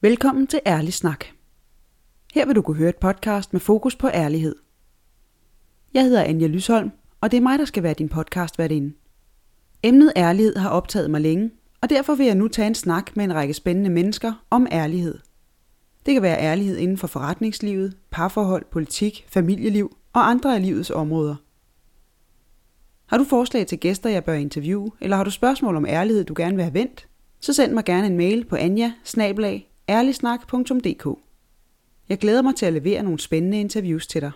Velkommen til Ærlig Snak. Her vil du kunne høre et podcast med fokus på ærlighed. Jeg hedder Anja Lysholm, og det er mig, der skal være din podcast værtinde. Emnet ærlighed har optaget mig længe, og derfor vil jeg nu tage en snak med en række spændende mennesker om ærlighed. Det kan være ærlighed inden for forretningslivet, parforhold, politik, familieliv og andre af livets områder. Har du forslag til gæster, jeg bør interviewe, eller har du spørgsmål om ærlighed, du gerne vil have vendt, så send mig gerne en mail på anja ærligsnak.dk. Jeg glæder mig til at levere nogle spændende interviews til dig.